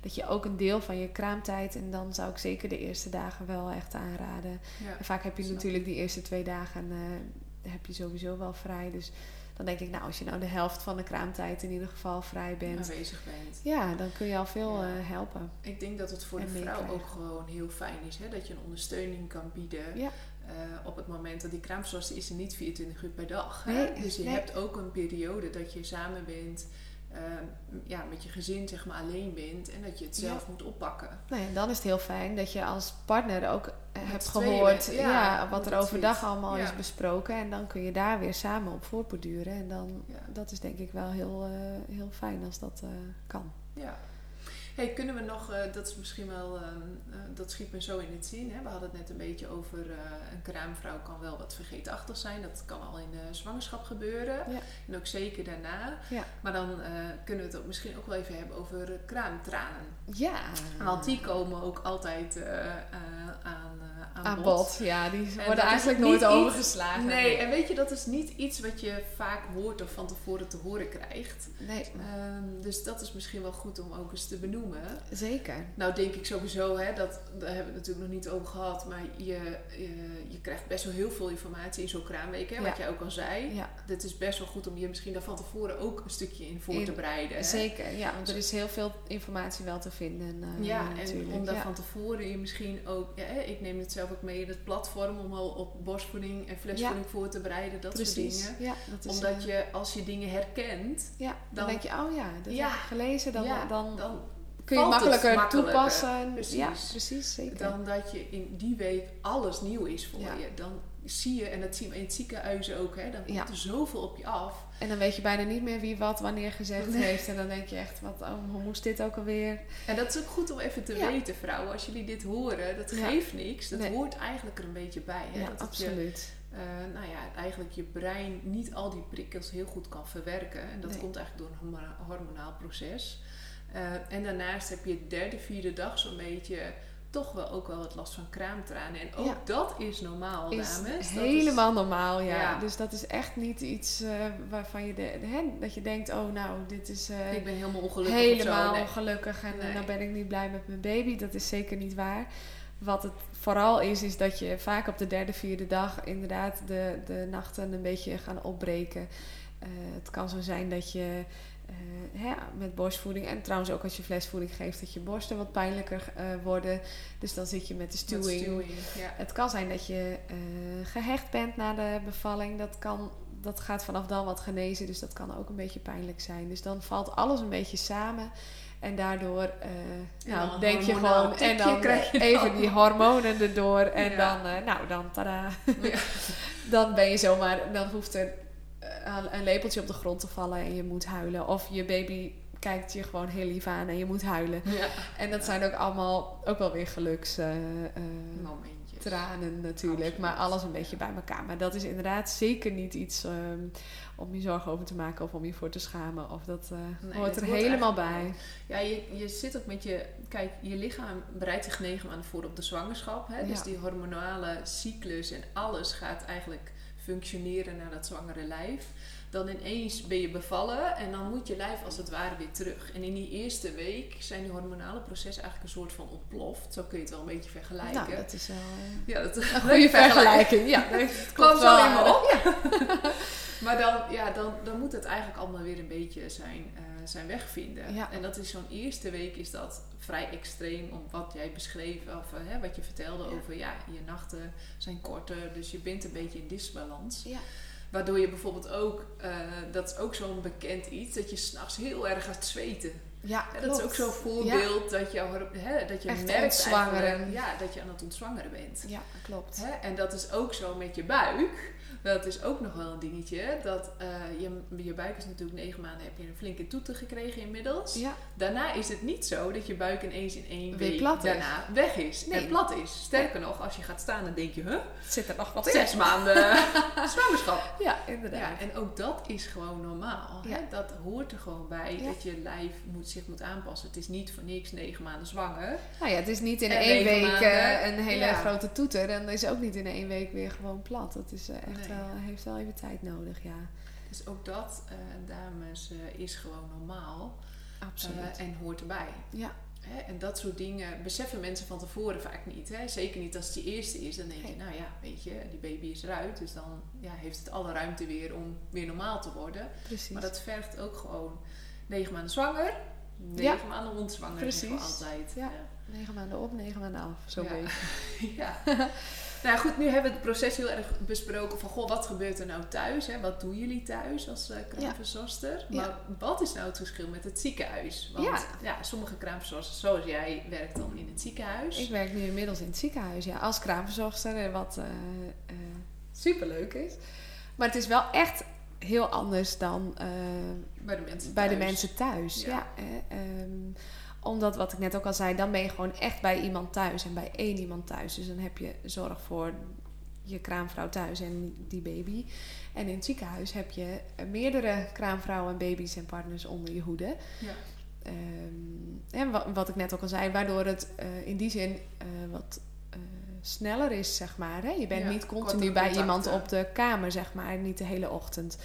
dat je ook een deel van je kraamtijd, en dan zou ik zeker de eerste dagen wel echt aanraden. Ja. En vaak heb je natuurlijk die eerste twee dagen eh, heb je sowieso wel vrij. Dus dan denk ik, nou, als je nou de helft van de kraamtijd in ieder geval vrij bent, aanwezig bent. ja, dan kun je al veel Ja. eh, helpen. Ik denk dat het voor de vrouw ook gewoon heel fijn is. Hè? Dat je een ondersteuning kan bieden. Ja. eh, op het moment dat die kraamverzorgster is er niet 24 uur per dag. Hè? Nee, dus je nee. hebt ook een periode dat je samen bent. Eh, ja, met je gezin zeg maar alleen bent. En dat je het Ja. zelf moet oppakken. Nou ja, dan is het heel fijn dat je als partner ook eh, hebt gehoord ja, ja, wat er overdag allemaal is besproken. En dan kun je daar weer samen op voortborduren. En dan, Ja. dat is denk ik wel heel, eh, heel fijn als dat eh, kan. Ja. Hey, kunnen we nog, eh, dat is misschien wel, ehm, eh, dat schiet me zo in het zin. Hè? We hadden het net een beetje over eh, een kraamvrouw kan wel wat vergeetachtig zijn. Dat kan al in de zwangerschap gebeuren. Ja. En ook zeker daarna. Ja. Maar dan kunnen we het ook misschien ook wel even hebben over kraamtranen. Ja, Want die komen ook altijd aan, aan, bod. Ja, die worden eigenlijk nooit overgeslagen. Nee, en weet je, dat is niet iets wat je vaak hoort of van tevoren te horen krijgt. nee. Ehm, dus dat is misschien wel goed om ook eens te benoemen. Zeker. Nou denk ik sowieso, hè, dat, daar hebben we het natuurlijk nog niet over gehad, maar je, je, je krijgt best wel heel veel informatie in zo'n kraamweek, hè, Ja. wat jij ook al zei. Ja, Het is best wel goed om je misschien daar van tevoren ook een stukje in voor In- te bereiden. hè. zeker. Ja, want er is heel veel informatie wel te vinden. eh, Ja, natuurlijk. en om daar Ja. van tevoren je misschien ook, ja, ik neem het zelf ook mee in het platform om al op borstvoeding en flesvoeding voor te bereiden, dat soort dingen. Ja, dat is, Omdat eh, je, als je dingen herkent, Ja, dan, dan- denk je, oh ja, dat heb ik gelezen. Dan, dan dan kun je makkelijker, makkelijker. toepassen. Precies. Ja, precies, zeker. dan dat je in die week alles nieuw is voor Ja. je. Dan zie je, en dat zien we in het ziekenhuis ook, hè, dan komt Ja. er zoveel op je af. En dan weet je bijna niet meer wie wat wanneer gezegd Nee. heeft. En dan denk je echt, wat, oh, hoe moest dit ook alweer? En dat is ook goed om even te Ja. weten, vrouwen. Als jullie dit horen, dat geeft niks. Dat Nee. hoort eigenlijk er een beetje bij. Hè? Dat je, absoluut. eh, nou ja, eigenlijk je brein niet al die prikkels heel goed kan verwerken. En dat Nee. komt eigenlijk door een hormona- hormonaal proces. Eh, en daarnaast heb je de derde, vierde dag zo'n beetje toch wel ook wel wat last van kraamtranen. En ook Ja. dat is normaal, Is dames. Dat is- helemaal normaal, ja. Ja. Dus dat is echt niet iets eh, waarvan je, de, de- hè, dat je denkt, oh nou, dit is eh, ik ben helemaal ongelukkig helemaal. Nee. ongelukkig en Nee. nou ben ik niet blij met mijn baby. Dat is zeker niet waar. Wat het vooral is, is dat je vaak op de derde, vierde dag inderdaad de, de nachten een beetje gaan opbreken. Het kan zo zijn dat je eh, hè, met borstvoeding en trouwens ook als je flesvoeding geeft, dat je borsten wat pijnlijker eh, worden. Dus dan zit je met de stuwing. stuwing, Ja. Het kan zijn dat je eh, gehecht bent na de bevalling. Dat, kan, dat gaat vanaf dan wat genezen, dus dat kan ook een beetje pijnlijk zijn. Dus dan valt alles een beetje samen. En daardoor nou, denk je gewoon... En dan krijg je even die hormonen erdoor. En Ja. dan, nou dan, tada. Ja. (laughs) dan ben je zomaar... Dan hoeft er een lepeltje op de grond te vallen en je moet huilen. Of je baby kijkt je gewoon heel lief aan en je moet huilen. Ja. En dat zijn ook allemaal ook wel weer geluks... Momentjes. tranen natuurlijk, Absoluut. maar alles een beetje bij elkaar. Maar dat is inderdaad zeker niet iets ehm, om je zorgen over te maken of om je voor te schamen. Of dat eh, Nee, hoort er hoort helemaal bij. Ja, je, je zit ook met je... Kijk, je lichaam bereidt zich negen maanden voor op de zwangerschap. Hè? Dus Ja. die hormonale cyclus en alles gaat eigenlijk functioneren naar dat zwangere lijf. Dan ineens ben je bevallen en dan moet je lijf als het ware weer terug. En in die eerste week zijn die hormonale processen eigenlijk een soort van ontploft. Zo kun je het wel een beetje vergelijken. Nou, dat is wel eh, ja, dat een goede vergelijking. Ja, dat (laughs) kwam zo wel in me op. (laughs) maar dan, ja, dan, dan moet het eigenlijk allemaal weer een beetje zijn, eh, zijn weg vinden. Ja. En dat is zo'n eerste week is dat vrij extreem om wat jij beschreef of eh, hè, wat je vertelde Ja. over ja, je nachten zijn korter, dus je bent een beetje in disbalans. Ja. Waardoor je bijvoorbeeld ook, eh, dat is ook zo'n bekend iets, dat je s'nachts heel erg gaat zweten. Ja, dat is ook zo'n voorbeeld dat, je, hè, dat je Echt merkt eigenlijk, ja, dat je aan het ontzwangeren bent. Ja, klopt. Hè? En dat is ook zo met je buik. Dat is ook nog wel een dingetje. Dat eh, je, je buik is natuurlijk negen maanden, heb je een flinke toeter gekregen inmiddels. Ja, Daarna is het niet zo dat je buik ineens in één Weer week plat is. daarna weg is. Nee. En plat is. Sterker nog, als je gaat staan dan denk je, huh? zit er nog wat in. Zes maanden (laughs) zwangerschap. Ja, inderdaad. Ja, en ook dat is gewoon normaal. Hè? Dat hoort er gewoon bij. Dat je lijf moet, zich moet aanpassen. Het is niet voor niks negen maanden zwanger. Nou ja, het is niet in één week maanden, eh, een hele grote toeter. En is ook niet in één week weer gewoon plat. Dat is eh, echt Nee. Wel, heeft wel even tijd nodig, ja. Dus ook dat, eh, dames, eh, is gewoon normaal. Absoluut. Eh, en hoort erbij. ja, Hè? En dat soort dingen beseffen mensen van tevoren vaak niet. Hè? Zeker niet als het die eerste is. Dan denk je, nou ja, weet je, die baby is eruit. Dus dan ja, heeft het alle ruimte weer om weer normaal te worden. precies. Maar dat vergt ook gewoon negen maanden zwanger, negen Ja. maanden ontzwanger. Precies. altijd. Ja. Negen maanden op, negen maanden af. Zo Ja. beetje. (laughs) ja. (laughs) nou goed, nu hebben we het proces heel erg besproken van, goh, wat gebeurt er nou thuis? Hè? Wat doen jullie thuis als uh, kraamverzorgster? Ja. Maar wat is nou het verschil met het ziekenhuis? Want Ja. ja, sommige kraamverzorgsters, zoals jij, werkt dan in het ziekenhuis. Ik werk nu inmiddels in het ziekenhuis, ja, als kraamverzorgster. eh, Wat eh eh, superleuk is. Maar het is wel echt heel anders dan bij de mensen bij de thuis. mensen thuis. Ja. Ja. Ehm, omdat, wat ik net ook al zei, dan ben je gewoon echt bij iemand thuis en bij één iemand thuis. Dus dan heb je zorg voor je kraamvrouw thuis en die baby. En in het ziekenhuis heb je meerdere kraamvrouwen, baby's en partners onder je hoede. Ja. Ehm, en wat, wat ik net ook al zei, waardoor het eh, in die zin eh, wat eh, sneller is, zeg maar. Hè? Je bent Ja, niet continu bij iemand op de kamer, zeg maar, niet de hele ochtend.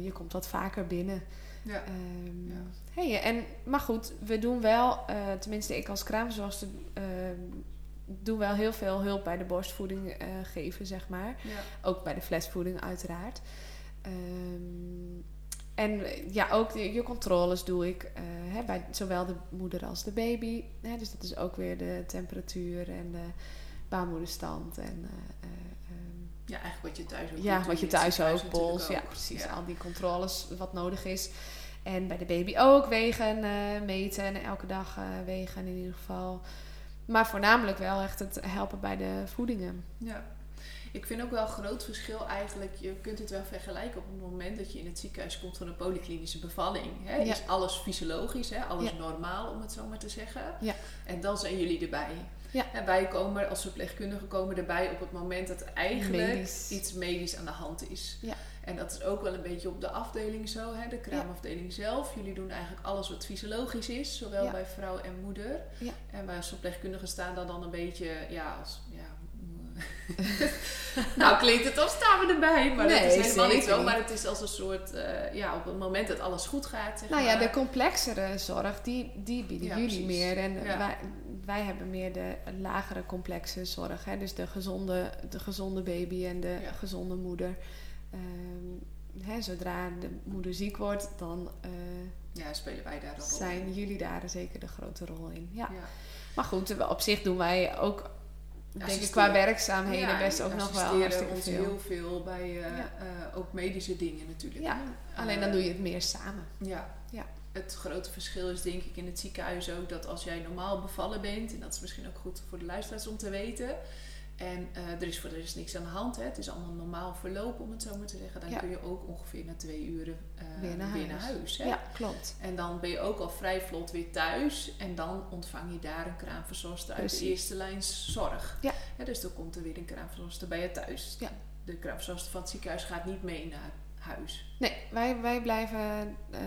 Je komt wat vaker binnen. Ja. Ehm, Ja. hey, en, maar goed, we doen wel, eh, tenminste ik als kraamverzorgster, ehm doe wel heel veel hulp bij de borstvoeding eh, geven, zeg maar. Ja. Ook bij de flesvoeding uiteraard. Ehm, en ja, ook de, je controles doe ik eh, hè, bij zowel de moeder als de baby. Hè, dus dat is ook weer de temperatuur en de baarmoederstand. En, ja, eigenlijk wat je thuis ook ja, doet, wat je thuis ook, pols, ja precies. Ja. Al die controles wat nodig is. En bij de baby ook wegen, eh, meten en elke dag eh, wegen in ieder geval. Maar voornamelijk wel echt het helpen bij de voedingen. Ja. Ik vind ook wel een groot verschil eigenlijk. Je kunt het wel vergelijken op het moment dat je in het ziekenhuis komt voor een polyklinische bevalling. Hè? Ja. Is alles fysiologisch, hè? alles Ja. normaal om het zo maar te zeggen. Ja. En dan zijn jullie erbij. Ja. En wij komen als verpleegkundigen komen erbij op het moment dat eigenlijk Medisch. iets medisch aan de hand is. Ja. En dat is ook wel een beetje op de afdeling zo, hè? de kraamafdeling zelf. Jullie doen eigenlijk alles wat fysiologisch is, zowel bij vrouw en moeder. Ja. En wij als verpleegkundigen staan dan, dan een beetje, ja, als, ja (laughs) nou klinkt het als staan we erbij, maar Nee, dat is helemaal niet zo. Maar het is als een soort, eh, ja, op het moment dat alles goed gaat, zeg Nou ja, de complexere zorg, die, die bieden Ja, jullie precies. meer. En Ja. wij, wij hebben meer de lagere complexe zorg. Hè? Dus de gezonde, de gezonde baby en de Ja. gezonde moeder. Ehm, hè, zodra de moeder ziek wordt, dan eh, ja, spelen wij daar een rol in. zijn jullie daar zeker de grote rol in. Ja. Maar goed, op zich doen wij ook, denk ik, qua werkzaamheden Ja, best ook nog wel hartstikke ons veel. heel veel bij eh, Ja. eh, ook medische dingen natuurlijk. Ja, alleen Eh, dan doe je het meer samen. Ja. Ja. Het grote verschil is denk ik in het ziekenhuis ook dat als jij normaal bevallen bent, en dat is misschien ook goed voor de luisteraars om te weten, en eh, er is voor de rest niks aan de hand, hè, het is allemaal normaal verloop om het zo maar te zeggen, dan Ja. kun je ook ongeveer na twee uren eh, Weer naar huis. huis hè. Ja, klopt. En dan ben je ook al vrij vlot weer thuis. En dan ontvang je daar een kraamverzorgster uit de eerste lijn zorg. Ja. dus dan komt er weer een kraamverzorgster bij je thuis. Ja. De kraamverzorgster van het ziekenhuis gaat niet mee naar huis. Nee, wij, wij blijven eh,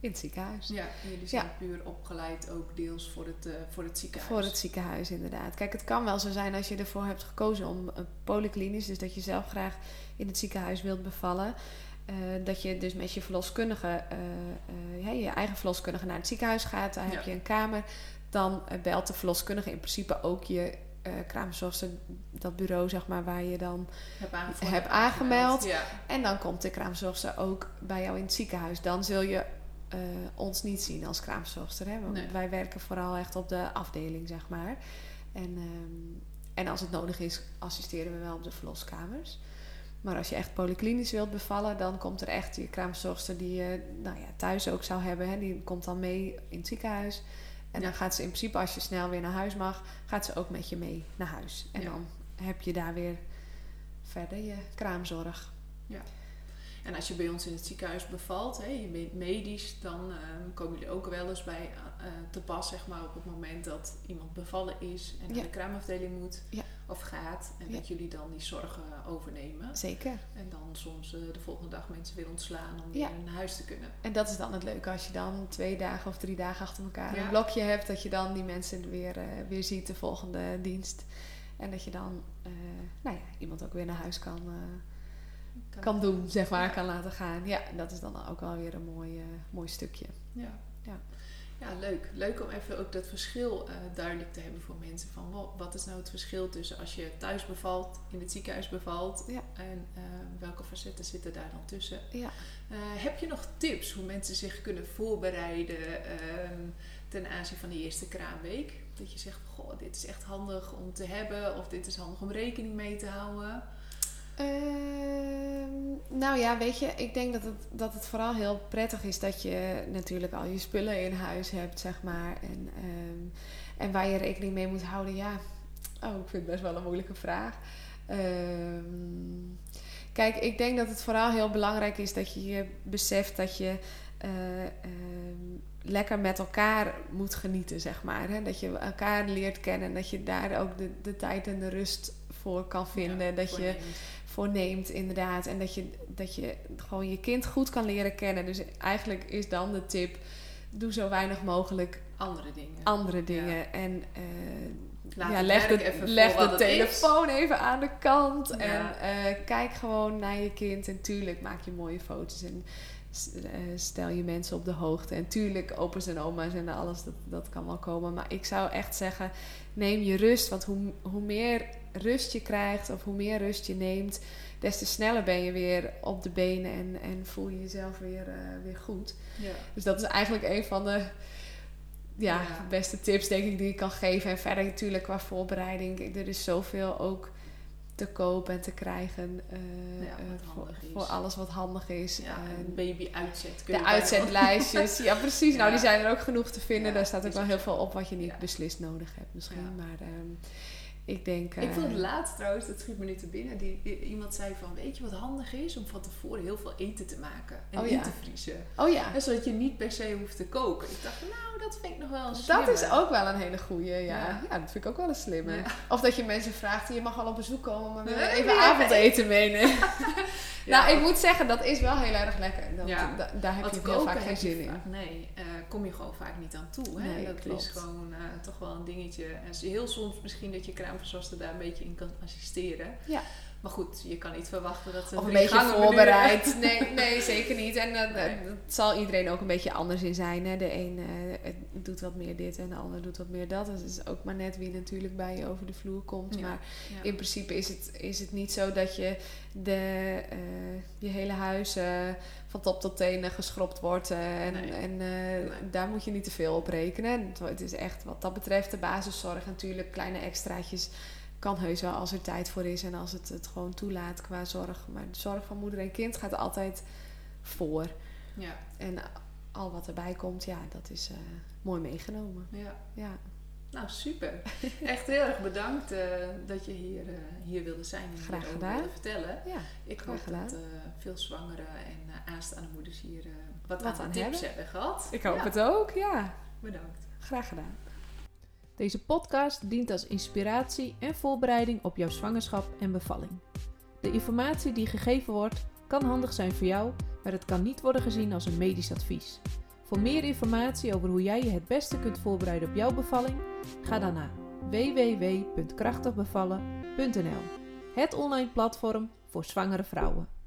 in het ziekenhuis. Ja, jullie zijn puur opgeleid ook deels voor het, eh, voor het ziekenhuis. Voor het ziekenhuis, inderdaad. Kijk, het kan wel zo zijn als je ervoor hebt gekozen om een polyklinisch, dus dat je zelf graag in het ziekenhuis wilt bevallen. eh, dat je dus met je verloskundige, eh, eh, ja, je eigen verloskundige naar het ziekenhuis gaat. Daar heb Ja. je een kamer. Dan eh, belt de verloskundige in principe ook je eh kraamverzorgster, dat bureau zeg maar, waar je dan... Heb, aange- Heb aangemeld. Ja. En dan komt de kraamverzorgster ook bij jou in het ziekenhuis. Dan zul je eh, ons niet zien als kraamverzorgster. Hè? Want Nee. wij werken vooral echt op de afdeling, zeg maar. En, ehm, en als het nodig is, assisteren we wel op de verloskamers. Maar als je echt polyklinisch wilt bevallen, dan komt er echt je kraamverzorgster die je nou ja, thuis ook zou hebben. Hè? Die komt dan mee in het ziekenhuis. En Ja. dan gaat ze in principe, als je snel weer naar huis mag, gaat ze ook met je mee naar huis. En Ja. dan heb je daar weer verder je kraamzorg. En als je bij ons in het ziekenhuis bevalt, hè, je bent medisch, dan ehm, komen jullie ook wel eens bij eh, te pas, zeg maar, op het moment dat iemand bevallen is en naar de kraamafdeling moet Ja. of gaat. En Ja. dat jullie dan die zorgen overnemen. Zeker. En dan soms eh, de volgende dag mensen weer ontslaan om weer naar huis te kunnen. En dat is dan het leuke als je dan twee dagen of drie dagen achter elkaar een blokje hebt, dat je dan die mensen weer, eh, weer ziet de volgende dienst. En dat je dan eh, nou ja, iemand ook weer naar huis kan, kan doen, zeg maar, Ja. kan laten gaan. Ja, dat is dan ook wel weer een mooi, eh, mooi stukje. Ja. Ja. Ja, leuk. Leuk om even ook dat verschil eh, duidelijk te hebben voor mensen. Van wat, wat is nou het verschil tussen als je thuis bevalt, in het ziekenhuis bevalt. Ja. En eh, welke facetten zitten daar dan tussen? Ja. Heb je nog tips hoe mensen zich kunnen voorbereiden ehm, ten aanzien van de eerste kraamweek? Dat je zegt, goh, dit is echt handig om te hebben. Of dit is handig om rekening mee te houden. Ehm, nou ja, weet je, ik denk dat het, dat het vooral heel prettig is dat je natuurlijk al je spullen in huis hebt, zeg maar. En, ehm, en waar je rekening mee moet houden, ja. Oh, ik vind het best wel een moeilijke vraag. Ehm, kijk, ik denk dat het vooral heel belangrijk is dat je je beseft dat je eh, lekker met elkaar moet genieten, zeg maar. Hè? Dat je elkaar leert kennen, dat je daar ook de, de tijd en de rust voor kan vinden. Ja, dat je voornemens. voorneemt, inderdaad. En dat je, dat je gewoon je kind goed kan leren kennen. Dus eigenlijk is dan de tip: doe zo weinig mogelijk andere dingen. andere dingen. En eh, Laat ja, leg, de, voor leg de is. telefoon even aan de kant. Ja. En eh, kijk gewoon naar je kind. En tuurlijk maak je mooie foto's. En eh, stel je mensen op de hoogte. En tuurlijk, opa's en oma's en alles, dat, dat kan wel komen. Maar ik zou echt zeggen, neem je rust. Want hoe, hoe meer rust je krijgt of hoe meer rust je neemt, des te sneller ben je weer op de benen en, en voel je jezelf weer, eh, weer goed. Ja. Dus dat is eigenlijk een van de ja, Ja. beste tips, denk ik, die ik kan geven. En verder natuurlijk qua voorbereiding. Er is zoveel ook te koop en te krijgen eh, Ja, eh, voor, alles wat handig is. Ja, een baby uitzet. de uitzetlijstjes, ja precies. Nou, die zijn er ook genoeg te vinden. Daar staat ook wel heel veel op wat je niet beslist nodig hebt misschien. Maar ehm, ik denk... Ik vond eh, het laatst trouwens, dat schiet me nu te binnen, die, die- iemand zei van, weet je wat handig is? Om van tevoren heel veel eten te maken en Oh in ja. te vriezen. Oh ja, En zodat je niet per se hoeft te koken. Ik dacht, nou, dat vind ik nog wel een dat is slimme. ook wel een hele goeie, ja. Ja. ja. dat vind ik ook wel een slimme. Ja. Of dat je mensen vraagt, je mag al op bezoek komen, maar even avondeten meenemen? (laughs) (laughs) Nou, ik moet zeggen, dat is wel heel erg lekker. Dat, da- daar heb Want je heel vaak geen zin in. Nee, eh, kom je gewoon vaak niet aan toe. Hè? Nee, dat klopt. is gewoon eh, toch wel een dingetje. En heel soms misschien dat je kraamverzorgster daar een beetje in kan assisteren. Ja. Maar goed, je kan niet verwachten dat ze Of een beetje voorbereid. (laughs) Nee, nee, zeker niet. En dat, Nee. dat zal iedereen ook een beetje anders in zijn. Hè? De een eh, doet wat meer dit en de ander doet wat meer dat. Het is ook maar net wie natuurlijk bij je over de vloer komt. Ja. Maar Ja. in principe is het, is het niet zo dat je de, eh, je hele huis eh, van top tot teen eh, geschropt wordt. eh, en Nee. en eh, Nee. daar moet je niet te veel op rekenen. Het is echt wat dat betreft de basiszorg. Natuurlijk kleine extraatjes kan heus wel als er tijd voor is en als het het gewoon toelaat qua zorg. Maar de zorg van moeder en kind gaat altijd voor. Ja, En al wat erbij komt, ja, dat is eh, mooi meegenomen. ja. Ja, Nou, super. Echt heel erg bedankt eh, dat je hier, eh, hier wilde zijn en Graag gedaan. wilde vertellen. ja. Ik hoop gedaan. dat veel zwangere en aanstaande moeders hier wat, Wat aan, tips hebben. hebben gehad. ik hoop Ja, het ook. Ja, Bedankt. graag gedaan. Deze podcast dient als inspiratie en voorbereiding op jouw zwangerschap en bevalling. De informatie die gegeven wordt kan handig zijn voor jou, maar het kan niet worden gezien als een medisch advies. Voor meer informatie over hoe jij je het beste kunt voorbereiden op jouw bevalling, ga dan naar www.krachtigbevallen.nl, het online platform voor zwangere vrouwen.